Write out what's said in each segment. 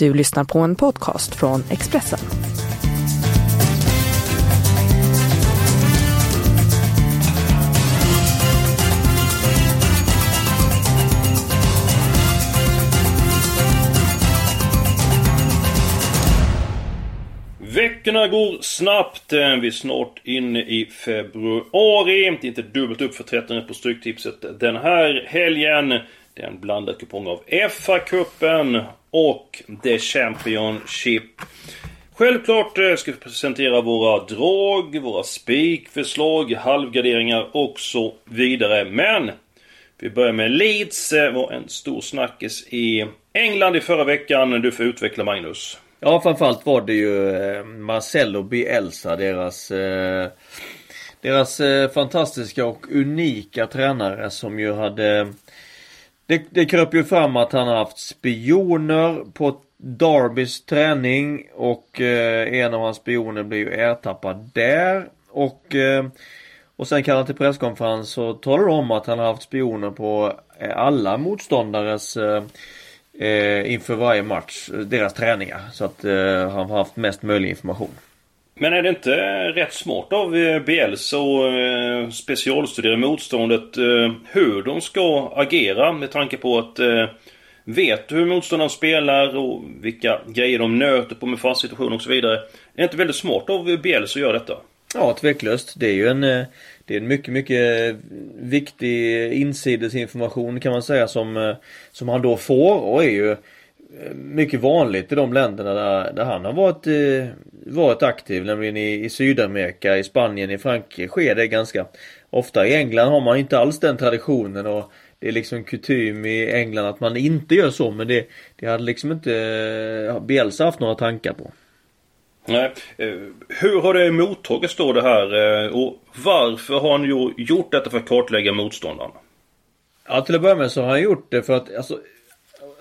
Du lyssnar på en podcast från Expressen. Veckorna går snabbt. Eh, vi är snart inne i februari. Det är inte dubbelt upp för 13 på Stryktipset den här helgen. Det är en blandad kupong av FA-cupen och The Championship. Självklart eh, ska vi presentera våra drag, våra spikförslag, halvgarderingar och så vidare. Men vi börjar med Leeds. Det var en stor snackis i England i förra veckan. Du får utveckla Magnus. Ja framförallt var det ju eh, Marcello Bielsa, deras deras fantastiska och unika tränare som ju hade det, det kröp ju fram att han har haft spioner på Darbys träning och eh, en av hans spioner blir ju ertappad där. Och, eh, och sen kallar han till presskonferens och talar om att han har haft spioner på eh, alla motståndares eh, eh, inför varje match, eh, deras träningar. Så att han har haft mest möjlig information. Men är det inte rätt smart av eh, Bielsa eh, att specialstudera motståndet eh, hur de ska agera med tanke på att vet du hur motståndaren spelar och vilka grejer de nöter på med fast situation och så vidare. Är det inte väldigt smart av Bielsa att göra detta? Ja, tveklöst. Det är ju en, det är en mycket, mycket viktig insidesinformation kan man säga som, som han då får och är ju mycket vanligt i de länderna där, där han har varit, eh, varit aktiv, nämligen i, i Sydamerika, i Spanien, i Frankrike sker det ganska ofta. I England har man inte alls den traditionen och det är liksom kutym i England att man inte gör så men det, det hade liksom inte eh, Bielsa haft några tankar på. Nej. Eh, hur har det mottagits då det här och varför har han gjort detta för att kartlägga motståndaren? Ja till att börja med så har han gjort det för att alltså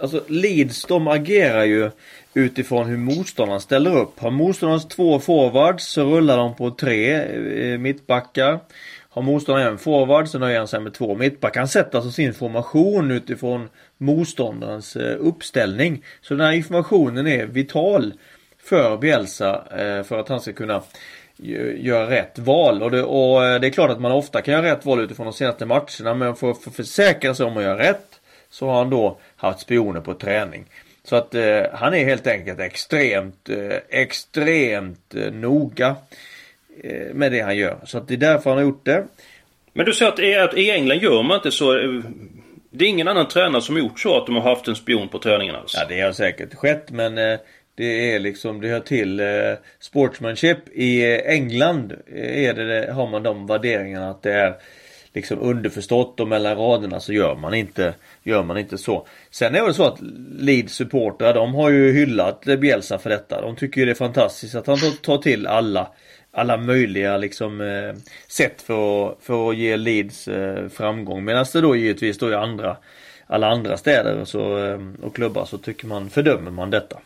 alltså Leeds de agerar ju utifrån hur motståndaren ställer upp. Har motståndaren två forwards så rullar de på tre eh, mittbackar. Har motståndaren en forward så nöjer han sig med två mittbackar. Han sätter alltså sin formation utifrån motståndarens eh, uppställning. Så den här informationen är vital för Bielsa eh, för att han ska kunna göra rätt val. Och det, och det, är klart att man ofta kan göra rätt val utifrån de senaste matcherna men för att försäkra sig om att göra rätt så har han då haft spioner på träning. Så att eh, han är helt enkelt extremt, eh, extremt eh, noga eh, med det han gör. Så att det är därför han har gjort det. Men du säger att, i England gör man inte så. Eh, det är ingen annan tränare som gjort så att de har haft en spion på träningen alltså? Ja det har säkert skett men eh, det är liksom, det hör till sportsmanship. I England är det, har man de värderingarna att det är liksom underförstått och mellan raderna så gör man inte, gör man inte så. Sen är det så att Leeds supportrar de har ju hyllat Bielsa för detta. De tycker ju det är fantastiskt att han tar till alla alla möjliga liksom eh, sätt för att, för att ge Leeds eh, framgång. Medan det då givetvis då i andra alla andra städer och, så, eh, och klubbar så tycker man, fördömer man detta.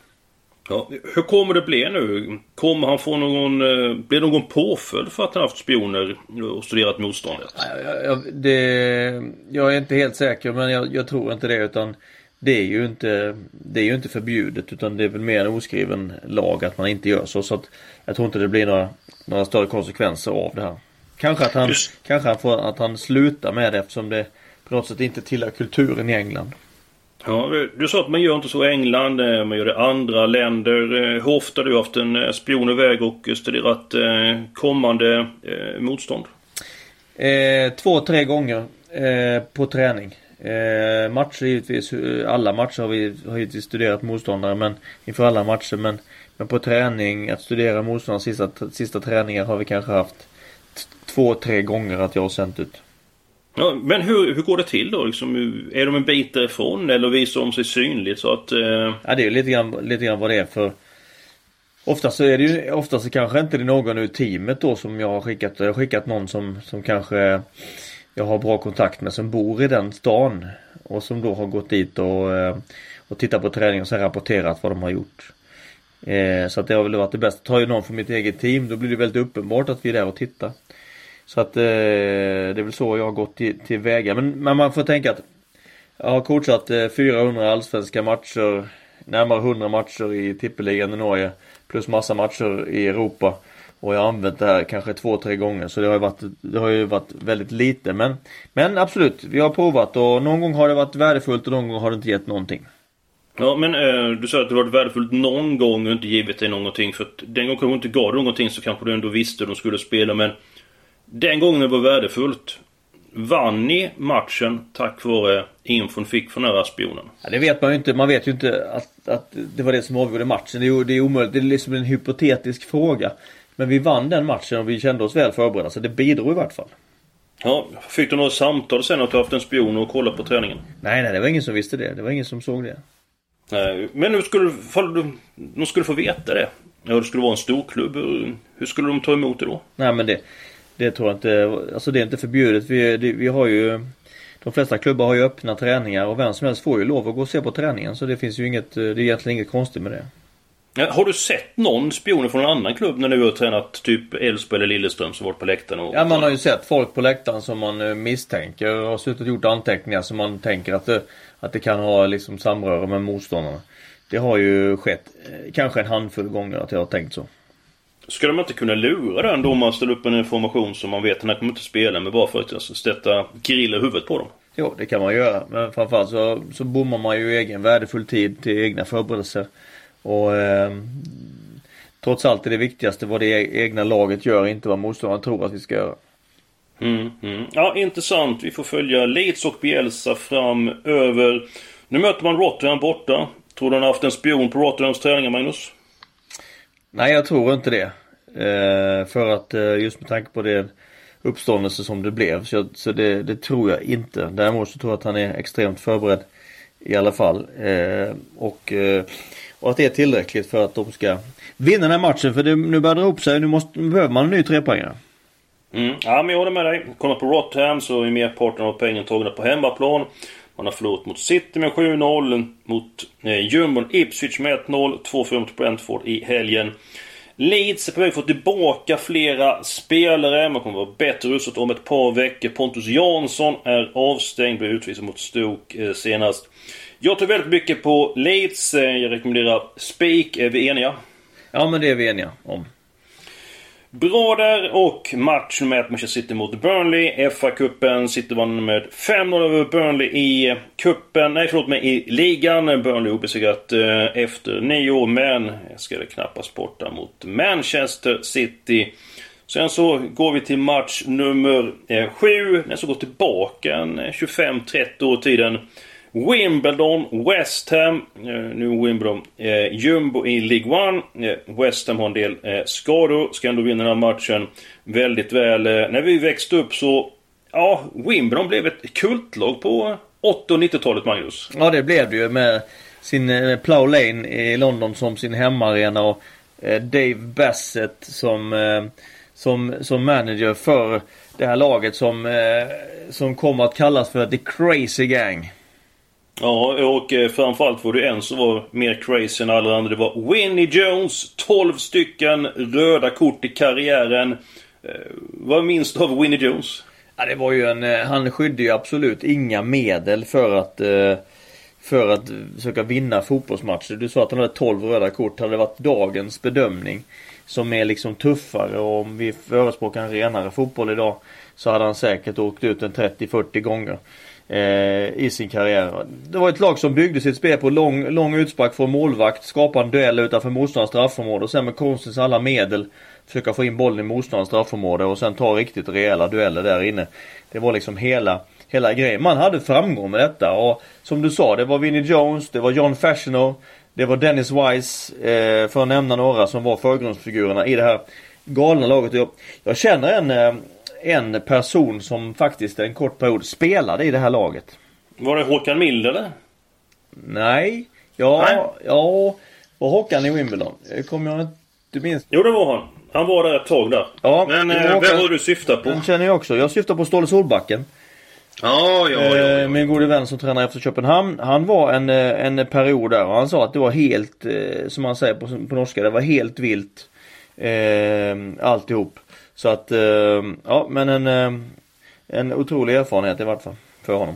Ja, hur kommer det bli nu? Kommer han få någon... Eh, blir det någon påföljd för att han haft spioner och studerat motståndet? Ja, det, jag är inte helt säker men jag, jag, tror inte det utan det är ju inte Det är ju inte förbjudet utan det är väl mer en oskriven lag att man inte gör så. Så att jag tror inte det blir några, några större konsekvenser av det här. Kanske att han, Just... kanske att han slutar med det eftersom det på något sätt inte tillhör kulturen i England. Ja, du sa att man gör inte så i England, eh, man gör det i andra länder. Eh, hur ofta har du haft en eh, spion iväg och studerat kommande motstånd? Eh, två, tre gånger eh, på träning. Eh, matcher givetvis, alla matcher har vi har givetvis studerat motståndare men inför alla matcher men, men på träning, att studera motståndare sista, sista träningar har vi kanske haft två, tre gånger att jag har sänt ut. Ja, men hur, hur går det till då? Liksom, är de en bit därifrån eller visar de sig synligt så att... Eh... Ja det är lite grann, lite grann vad det är för Oftast så är det ju, oftast så kanske inte det är någon ur teamet då som jag har skickat. Jag har skickat någon som, som kanske jag har bra kontakt med som bor i den stan. Och som då har gått dit och, eh, och tittat på träningen och sen rapporterat vad de har gjort. Eh, så att det har väl varit det bästa. Tar ju någon från mitt eget team då blir det väldigt uppenbart att vi är där och tittar. Så att eh, det är väl så jag har gått till, till väga. Men, men man får tänka att jag har coachat eh, 400 allsvenska matcher närmare 100 matcher i tippeligan i Norge. Plus massa matcher i Europa. Och jag har använt det här kanske två, tre gånger så det har ju varit, det har ju varit väldigt lite men Men absolut, vi har provat och någon gång har det varit värdefullt och någon gång har det inte gett någonting. Ja men eh, du sa att det varit värdefullt någon gång och inte givit dig någonting för att den gången du inte gav någonting så kanske du ändå visste hur de skulle spela men den gången var värdefullt Vann ni matchen tack vare infon fick från den här spionen? Ja, det vet man ju inte. Man vet ju inte att, att det var det som avgjorde matchen. Det är, det är omöjligt. Det är liksom en hypotetisk fråga. Men vi vann den matchen och vi kände oss väl förberedda. Så det bidrog i vart fall. Ja, fick du några samtal sen att du haft en spion och kollat på träningen? Nej, nej, det var ingen som visste det. Det var ingen som såg det. Nej, men nu skulle du... De skulle få veta det. Ja, det skulle vara en storklubb. Hur skulle de ta emot det då? Nej, men det... Det tror jag inte. Alltså det är inte förbjudet. Vi, det, vi har ju de flesta klubbar har ju öppna träningar och vem som helst får ju lov att gå och se på träningen. Så det finns ju inget, det är egentligen inget konstigt med det. Har du sett någon spion från en annan klubb när du har tränat typ Elfsborg eller Lilleström som varit på läktaren? Och... Ja man har ju sett folk på läktaren som man eh, misstänker och har suttit och gjort anteckningar som man tänker att det, att det kan ha liksom samröre med motståndarna. Det har ju skett eh, kanske en handfull gånger att jag har tänkt så. Skulle man inte kunna lura den domaren ställa upp en information som man vet att han kommer inte spela med bara för att alltså, sätta grill i huvudet på dem? Jo, det kan man göra. Men framförallt så, så bommar man ju egen värdefull tid till egna förberedelser. Och eh, trots allt är det viktigaste vad det egna laget gör, inte vad motståndaren tror att vi ska göra. Mm, mm. Ja, intressant. Vi får följa Leeds och Bielsa framöver. Nu möter man Rotterdam borta. Tror du han har haft en spion på Rotterdams träningar, Magnus? Nej, jag tror inte det. Eh, för att eh, just med tanke på det uppståndelse som det blev. Så, så det, det, tror jag inte. Däremot så tror jag att han är extremt förberedd i alla fall. Eh, och, eh, och att det är tillräckligt för att de ska vinna den här matchen. För det, nu börjar det ihop sig. Nu, måste, nu behöver man en ny trepoängare. Mm. Ja, men jag håller med dig. Kollar på Rotham så är merparten av pengarna tagna på hemmaplan. Man har förlorat mot City med 7-0, mot eh, Jumbon Ipswich med 1-0, 2-4 mot Brentford i helgen. Leeds är på väg att få tillbaka flera spelare. Man kommer att vara bättre rustat om ett par veckor. Pontus Jansson är avstängd, blev utvisad mot Stoke eh, senast. Jag tror väldigt mycket på Leeds. Eh, jag rekommenderar Spik. Är vi eniga? Ja, men det är vi eniga om. Bra där och match nummer ett, Manchester City mot Burnley. FA-cupen. City vann med 5-0 över Burnley i kuppen. Nej, förlåt mig, i ligan. Burnley obesegrat eh, efter nio år, men jag ska det knappast borta mot Manchester City. Sen så går vi till match nummer eh, 7. Den som går tillbaka 25-30 eh, år tiden. Wimbledon, West Ham. Eh, nu Wimbledon eh, jumbo i League One. Eh, West Ham har en del eh, skador. Ska ändå vinna den här matchen väldigt väl. Eh, när vi växte upp så... Ja, Wimbledon blev ett kultlag på 80 och 90-talet, Magnus. Ja, det blev det ju med sin eh, med Plough Lane i London som sin hemmaarena och eh, Dave Bassett som, eh, som, som manager för det här laget som, eh, som kommer att kallas för The Crazy Gang. Ja, och eh, framförallt var det en som var mer crazy än alla andra. Det var Winnie Jones. 12 stycken röda kort i karriären. Eh, vad minns du av Winnie Jones? Ja, det var ju en... Eh, han skydde ju absolut inga medel för att... För att försöka vinna fotbollsmatcher. Du sa att han hade 12 röda kort. Hade det varit dagens bedömning som är liksom tuffare och om vi förespråkar en renare fotboll idag så hade han säkert åkt ut en 30-40 gånger Eh, i sin karriär. Det var ett lag som byggde sitt spel på lång, lång utspark från målvakt, skapa en duell utanför motståndarens straffområde och sen med konstens alla medel försöka få in bollen i motståndarens straffområde och sen ta riktigt rejäla dueller där inne. Det var liksom hela hela grejen. Man hade framgång med detta och som du sa, det var Vinnie Jones, det var John Fashionow, det var Dennis Wise, eh, för att nämna några som var förgrundsfigurerna i det här galna laget. Jag, jag känner en, eh, en person som faktiskt en kort period spelade i det här laget. Var det Håkan Mild eller? Nej. Ja, Nej. ja. Var Håkan i Wimbledon? Kommer jag inte minst. Jo det var han. Han var där ett tag där. Ja, Men eh, vem var du syftar på? Den känner jag också. Jag syftar på Ståle Solbacken. Ja, ja, ja, ja. Eh, min gode vän som tränar efter Köpenhamn. Han var en, eh, en period där och han sa att det var helt, eh, som man säger på, på norska, det var helt vilt. Eh, alltihop. Så att, eh, ja men en, ehm, en otrolig erfarenhet i vart fall. för honom.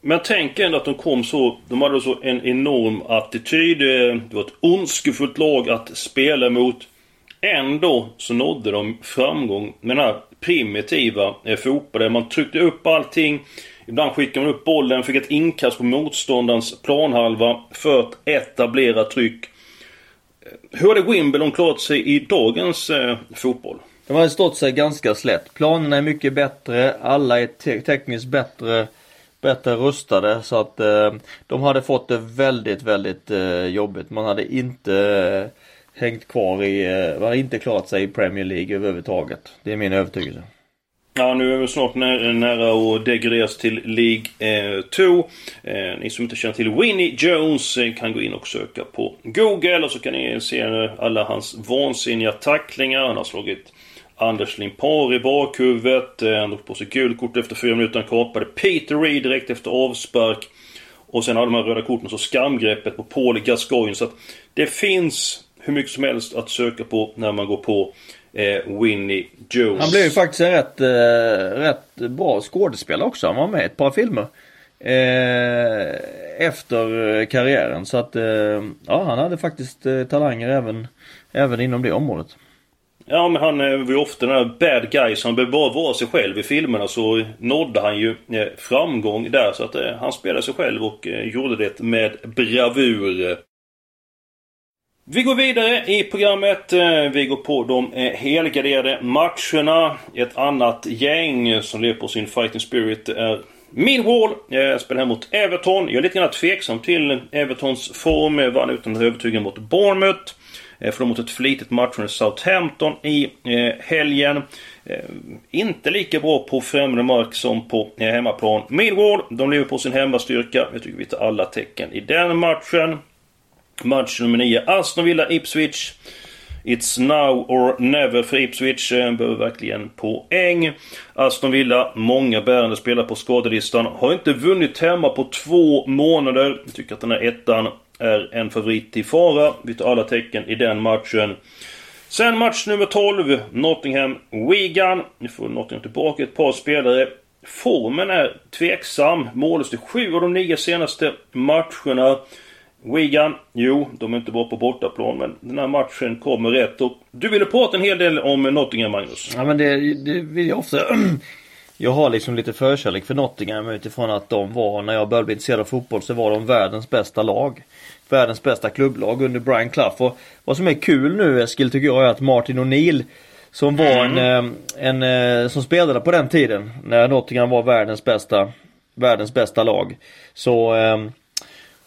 Men tänk ändå att de kom så... De hade så en enorm attityd. Eh, det var ett ondskefullt lag att spela mot. Ändå så nådde de framgång med den här primitiva eh, fotbollen. Man tryckte upp allting. Ibland skickade man upp bollen, fick ett inkast på motståndarens planhalva för att etablera tryck. Hur hade Wimbledon klarat sig i dagens eh, fotboll? De har stått sig ganska slätt. Planerna är mycket bättre. Alla är te tekniskt bättre, bättre rustade. Så att eh, de hade fått det väldigt, väldigt eh, jobbigt. Man hade inte eh, hängt kvar i, eh, man hade inte klarat sig i Premier League överhuvudtaget. Det är min övertygelse. Ja, nu är vi snart nära, nära att degraderas till League 2. Eh, eh, ni som inte känner till Winnie Jones eh, kan gå in och söka på Google och så kan ni se eh, alla hans vansinniga tacklingar. Han har slagit Anders Limpar i bakhuvudet. Eh, han drog på sig gult kort efter fyra minuter. Han kapade Peter Reed direkt efter avspark. Och sen hade de här röda korten så skamgreppet på Paul Gascoigne. Så att det finns hur mycket som helst att söka på när man går på eh, Winnie Jones. Han blev ju faktiskt en rätt, eh, rätt bra skådespelare också. Han var med i ett par filmer. Eh, efter karriären. Så att eh, ja, han hade faktiskt eh, talanger även, även inom det området. Ja men han var ju ofta den här bad guy han behövde bara vara sig själv i filmerna så nådde han ju eh, framgång där så att eh, han spelade sig själv och eh, gjorde det med bravur. Vi går vidare i programmet. Eh, vi går på de eh, helgarderade matcherna. Ett annat gäng som lever på sin fighting spirit är Millwall spelar här mot Everton. Jag är lite grann tveksam till Evertons form. Vann utan att övertyga mot Bournemouth. Eh, Förlorade mot ett flitigt matchande Southampton i eh, helgen. Inte lika bra på främre mark som på hemmaplan. Millwall, de lever på sin hemmastyrka. Jag tycker vi tar alla tecken i den matchen. Match nummer 9, Aston Villa Ipswich. It's now or never för Ipswich. Eh, behöver verkligen poäng. Aston Villa, många bärande spelare på skadelistan. Har inte vunnit hemma på två månader. Jag tycker att den här ettan är en favorit till fara. Vi tar alla tecken i den matchen. Sen match nummer 12. Nottingham Wigan. Nu får Nottingham tillbaka ett par spelare. Formen är tveksam. Mållös i sju av de nio senaste matcherna. Wigan, jo, de är inte bra på bortaplan men den här matchen kommer rätt. Och du ville prata en hel del om Nottingham, Magnus. Ja men det, det vill jag ofta. Jag har liksom lite förkärlek för Nottingham utifrån att de var, när jag började bli intresserad av fotboll, så var de världens bästa lag världens bästa klubblag under Brian Clough. Och vad som är kul nu Eskil tycker jag är att Martin O'Neill som var en, mm. en, en, eh, som spelade på den tiden när Nottingham var världens bästa världens bästa lag. Så um,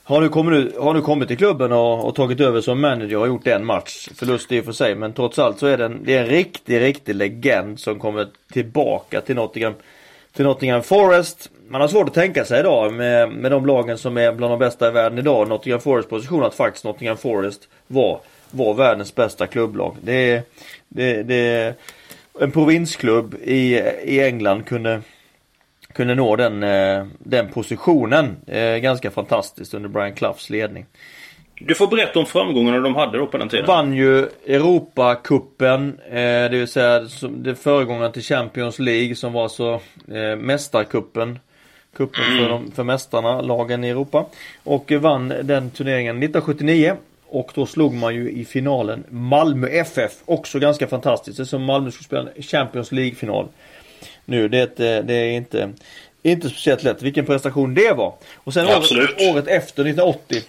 har nu, kommit, har nu kommit till klubben och, och, tagit över som manager och gjort en match. Förlust i och för sig men trots allt så är det en, det är en riktig, riktig legend som kommer tillbaka till Nottingham, till Nottingham Forest man har svårt att tänka sig idag med, med de lagen som är bland de bästa i världen idag. Nottingham Forest position att faktiskt Nottingham Forest var, var världens bästa klubblag. Det det, det, en provinsklubb i, i England kunde kunde nå den, eh, den positionen. Ganska fantastiskt under Brian Cloughs ledning. Du får berätta om framgångarna de hade då på den tiden. Vann ju Europacupen, eh, det vill säga det föregångaren till Champions League som var så eh, Mästarkuppen Cupen för, de, för mästarna, lagen i Europa. Och vann den turneringen 1979. Och då slog man ju i finalen Malmö FF. Också ganska fantastiskt. Det är som Malmö skulle spela en Champions League-final. Nu, det, det är inte, inte speciellt lätt. Vilken prestation det var. Och sen året, året efter, 1980,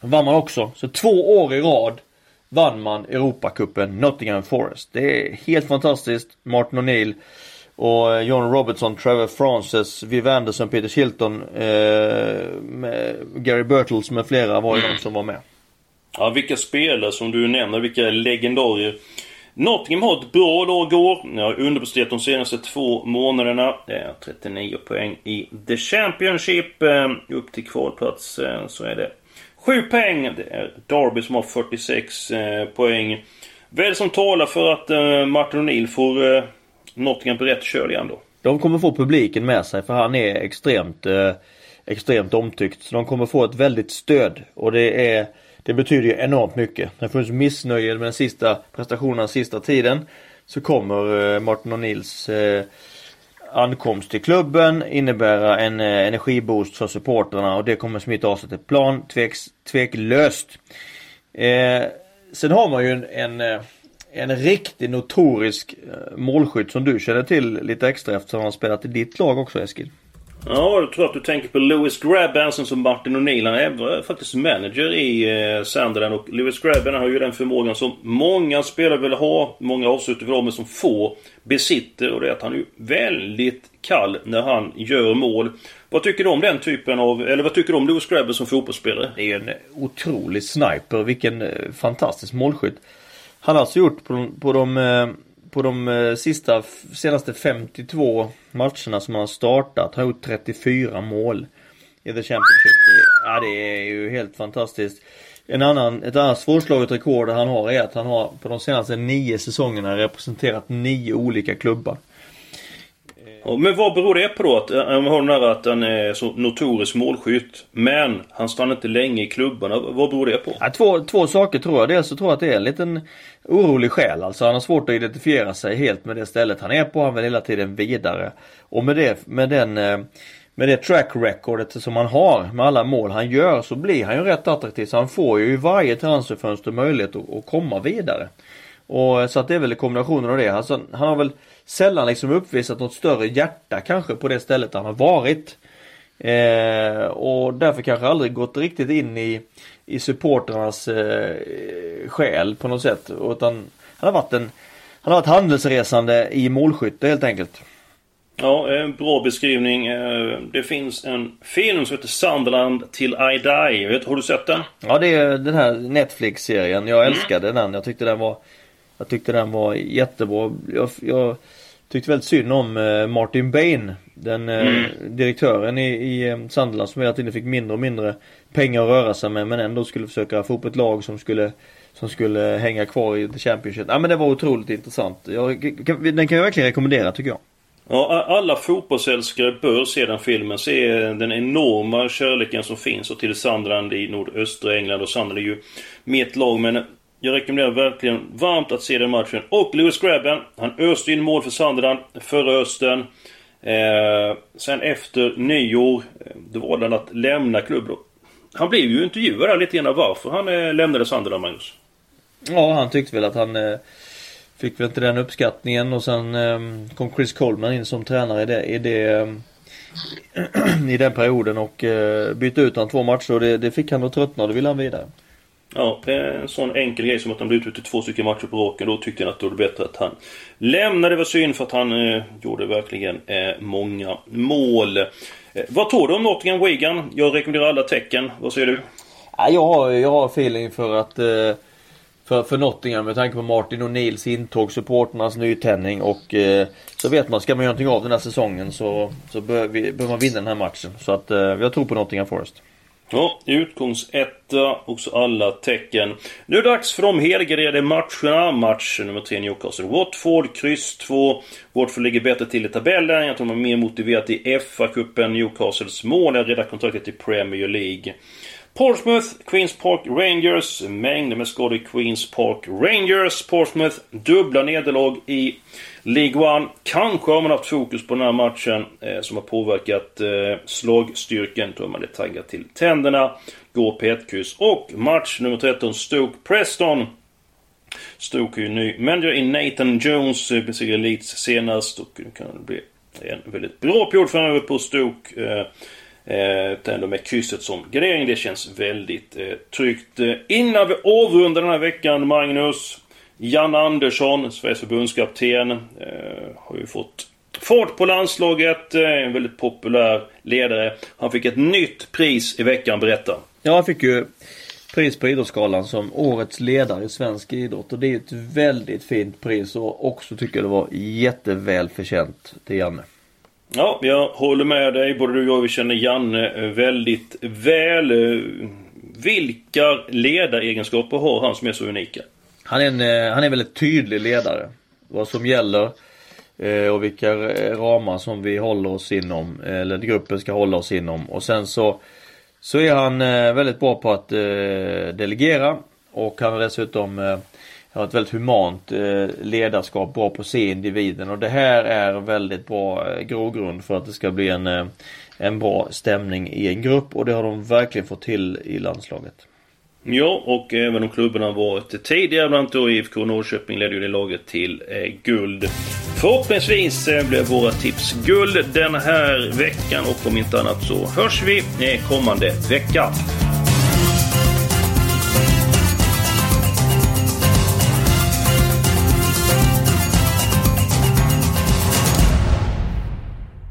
vann man också. Så två år i rad vann man Europacupen Nottingham Forest. Det är helt fantastiskt. Martin O'Neill och John Robertson, Trevor Frances, Viv Anderson, Peter Shilton, eh, Gary Birtles med flera var ju mm. de som var med. Ja, vilka spelare som du nämner, vilka legendarier. Nottingham har ett bra lag i. Jag har underpresterat de senaste två månaderna. Det är 39 poäng i The Championship. Eh, upp till kvalplats eh, så är det 7 poäng. Det är Derby som har 46 eh, poäng. Vad är det som talar för att Martin O'Neill får Nottingham på rätt köl igen då. De kommer få publiken med sig för han är extremt extremt omtyckt. Så de kommer få ett väldigt stöd och det är det betyder ju enormt mycket. När det funnits missnöje med den sista prestationen den sista tiden så kommer eh, Martin O'Neills eh, ankomst till klubben innebära en eh, energiboost för supporterna och det kommer smitta av sig till plan tveks, tveklöst. Eh, sen har man ju en, en, en riktig notorisk målskytt som du känner till lite extra eftersom han har spelat i ditt lag också Eskil. Ja, jag tror att du tänker på Lewis Grabbanson som Martin O'Neill. Han är faktiskt manager i eh, Sunderland och Lewis Grabban har ju den förmågan som många spelare vill ha, många avslutar vill ha, men som få besitter. Och det är att han är väldigt kall när han gör mål. Vad tycker du om den typen av, eller vad tycker du om Lewis Grabban som fotbollsspelare? Det är en otrolig sniper. Vilken eh, fantastisk målskytt. Han har alltså gjort på, på de eh, på de eh, sista, senaste 52 matcherna som han har startat har gjort 34 mål i The Championship. Ja det är ju helt fantastiskt. En annan, ett annat svårslaget rekord han har är att han har på de senaste nio säsongerna representerat nio olika klubbar. Men vad beror det på då? Att, om vi har den här att han är så notorisk målskytt. Men han stannar inte länge i klubbarna. Vad beror det på? Ja, två, två saker tror jag. Dels så tror jag att det är en liten orolig själ. Alltså han har svårt att identifiera sig helt med det stället han är på. Han vill hela tiden vidare. Och med det, med den eh, med det track recordet som han har med alla mål han gör så blir han ju rätt attraktiv. Så han får ju i varje transferfönster möjlighet att, att komma vidare. Och eh, så att det är väl kombinationen av det. Alltså, han har väl sällan liksom uppvisat något större hjärta kanske på det stället han har varit. Eh, och därför kanske aldrig gått riktigt in i, i supporternas eh, själ på något sätt. Utan han har varit en han har varit handelsresande i målskytte helt enkelt. Ja, en bra beskrivning. Eh, det finns en film som heter Sunderland till I Die. Har du sett den? Ja, det är den här Netflix-serien. Jag älskade mm. den. Jag tyckte den var Jag tyckte den var jättebra. Jag, jag tyckte väldigt synd om eh, Martin Bain. Den eh, mm. direktören i, i eh, Sunderland som hela tiden fick mindre och mindre pengar att röra sig med men ändå skulle försöka få upp ett lag som skulle som skulle hänga kvar i The Championship. Ja men det var otroligt intressant. Jag, den kan jag verkligen rekommendera tycker jag. Ja, alla fotbollsälskare bör se den filmen. Se den enorma kärleken som finns och till Sunderland i nordöstra England. Och Sunderland är ju mitt lag. Men jag rekommenderar verkligen varmt att se den matchen. Och Lewis Grabban, han öste in mål för Sunderland förra hösten. Eh, sen efter nyår, eh, då valde han att lämna klubben. Han blev ju intervjuad där lite grann varför han eh, lämnade Sunderland, Magnus. Ja, han tyckte väl att han eh, fick väl inte den uppskattningen och sen eh, kom Chris Coleman in som tränare i det, i det ehm, i den perioden och eh, bytte ut han två matcher och det, det fick han att tröttna och då ville han vidare. Ja, en sån enkel grej som att han blev ute två stycken matcher på raken. Då tyckte jag att det var bättre att han lämnade. Det var synd för att han eh, gjorde verkligen eh, många mål. Eh, vad tror du om Nottingham Wigan? Jag rekommenderar alla tecken. Vad säger du? Ja, jag, har, jag har feeling för att eh, för, för Nottingham med tanke på Martin och Nils intåg, supporternas nytändning och eh, så vet man, ska man göra någonting av den här säsongen så, så bör, vi, bör man vinna den här matchen. Så att eh, jag tror på Nottingham Forest. Ja, utgångsetta, också alla tecken. Nu är det dags för de helgarderade matcherna. Match nummer 3 Newcastle. Watford, kryss 2. Watford ligger bättre till i tabellen. Jag tror man är mer motiverat i FA-cupen. Newcastles mål är redan kontraktet i Premier League. Portsmouth, Queens Park Rangers. Mängder med skador i Queens Park Rangers. Portsmouth, dubbla nederlag i League One. Kanske har man haft fokus på den här matchen eh, som har påverkat eh, slagstyrkan. är man lite taggad till tänderna. Går på ett kryss. Och match nummer 13, Stoke Preston. Stoke är ju ny manager i Nathan Jones. Eh, besegrade Leeds senast. Och det kan bli en väldigt bra period framöver på Stoke. Eh, Eh, ändå med krysset som gardering. Det känns väldigt eh, tryggt. Eh, innan vi avrundar den här veckan, Magnus. Jan Andersson, Sveriges förbundskapten, eh, har ju fått fart på landslaget. Eh, en väldigt populär ledare. Han fick ett nytt pris i veckan, berätta. Ja, han fick ju pris på Idrottsgalan som Årets ledare i svensk idrott. Och det är ett väldigt fint pris och också tycker jag det var jätteväl förtjänt till Janne. Ja, jag håller med dig. Både du och jag vi känner Janne väldigt väl. Vilka ledaregenskaper har han som är så unika? Han är en, eh, han är väldigt tydlig ledare. Vad som gäller eh, och vilka eh, ramar som vi håller oss inom. Eller gruppen ska hålla oss inom. Och sen så så är han väldigt bra på att delegera. Och han är dessutom har ett väldigt humant eh, ledarskap, bra på att se individen och det här är väldigt bra eh, grogrund för att det ska bli en, eh, en bra stämning i en grupp och det har de verkligen fått till i landslaget. Ja, och även om klubborna varit tidigare, bland annat då IFK Norrköping ledde ju det laget till eh, guld. Förhoppningsvis eh, blir våra tips guld den här veckan och om inte annat så hörs vi eh, kommande vecka.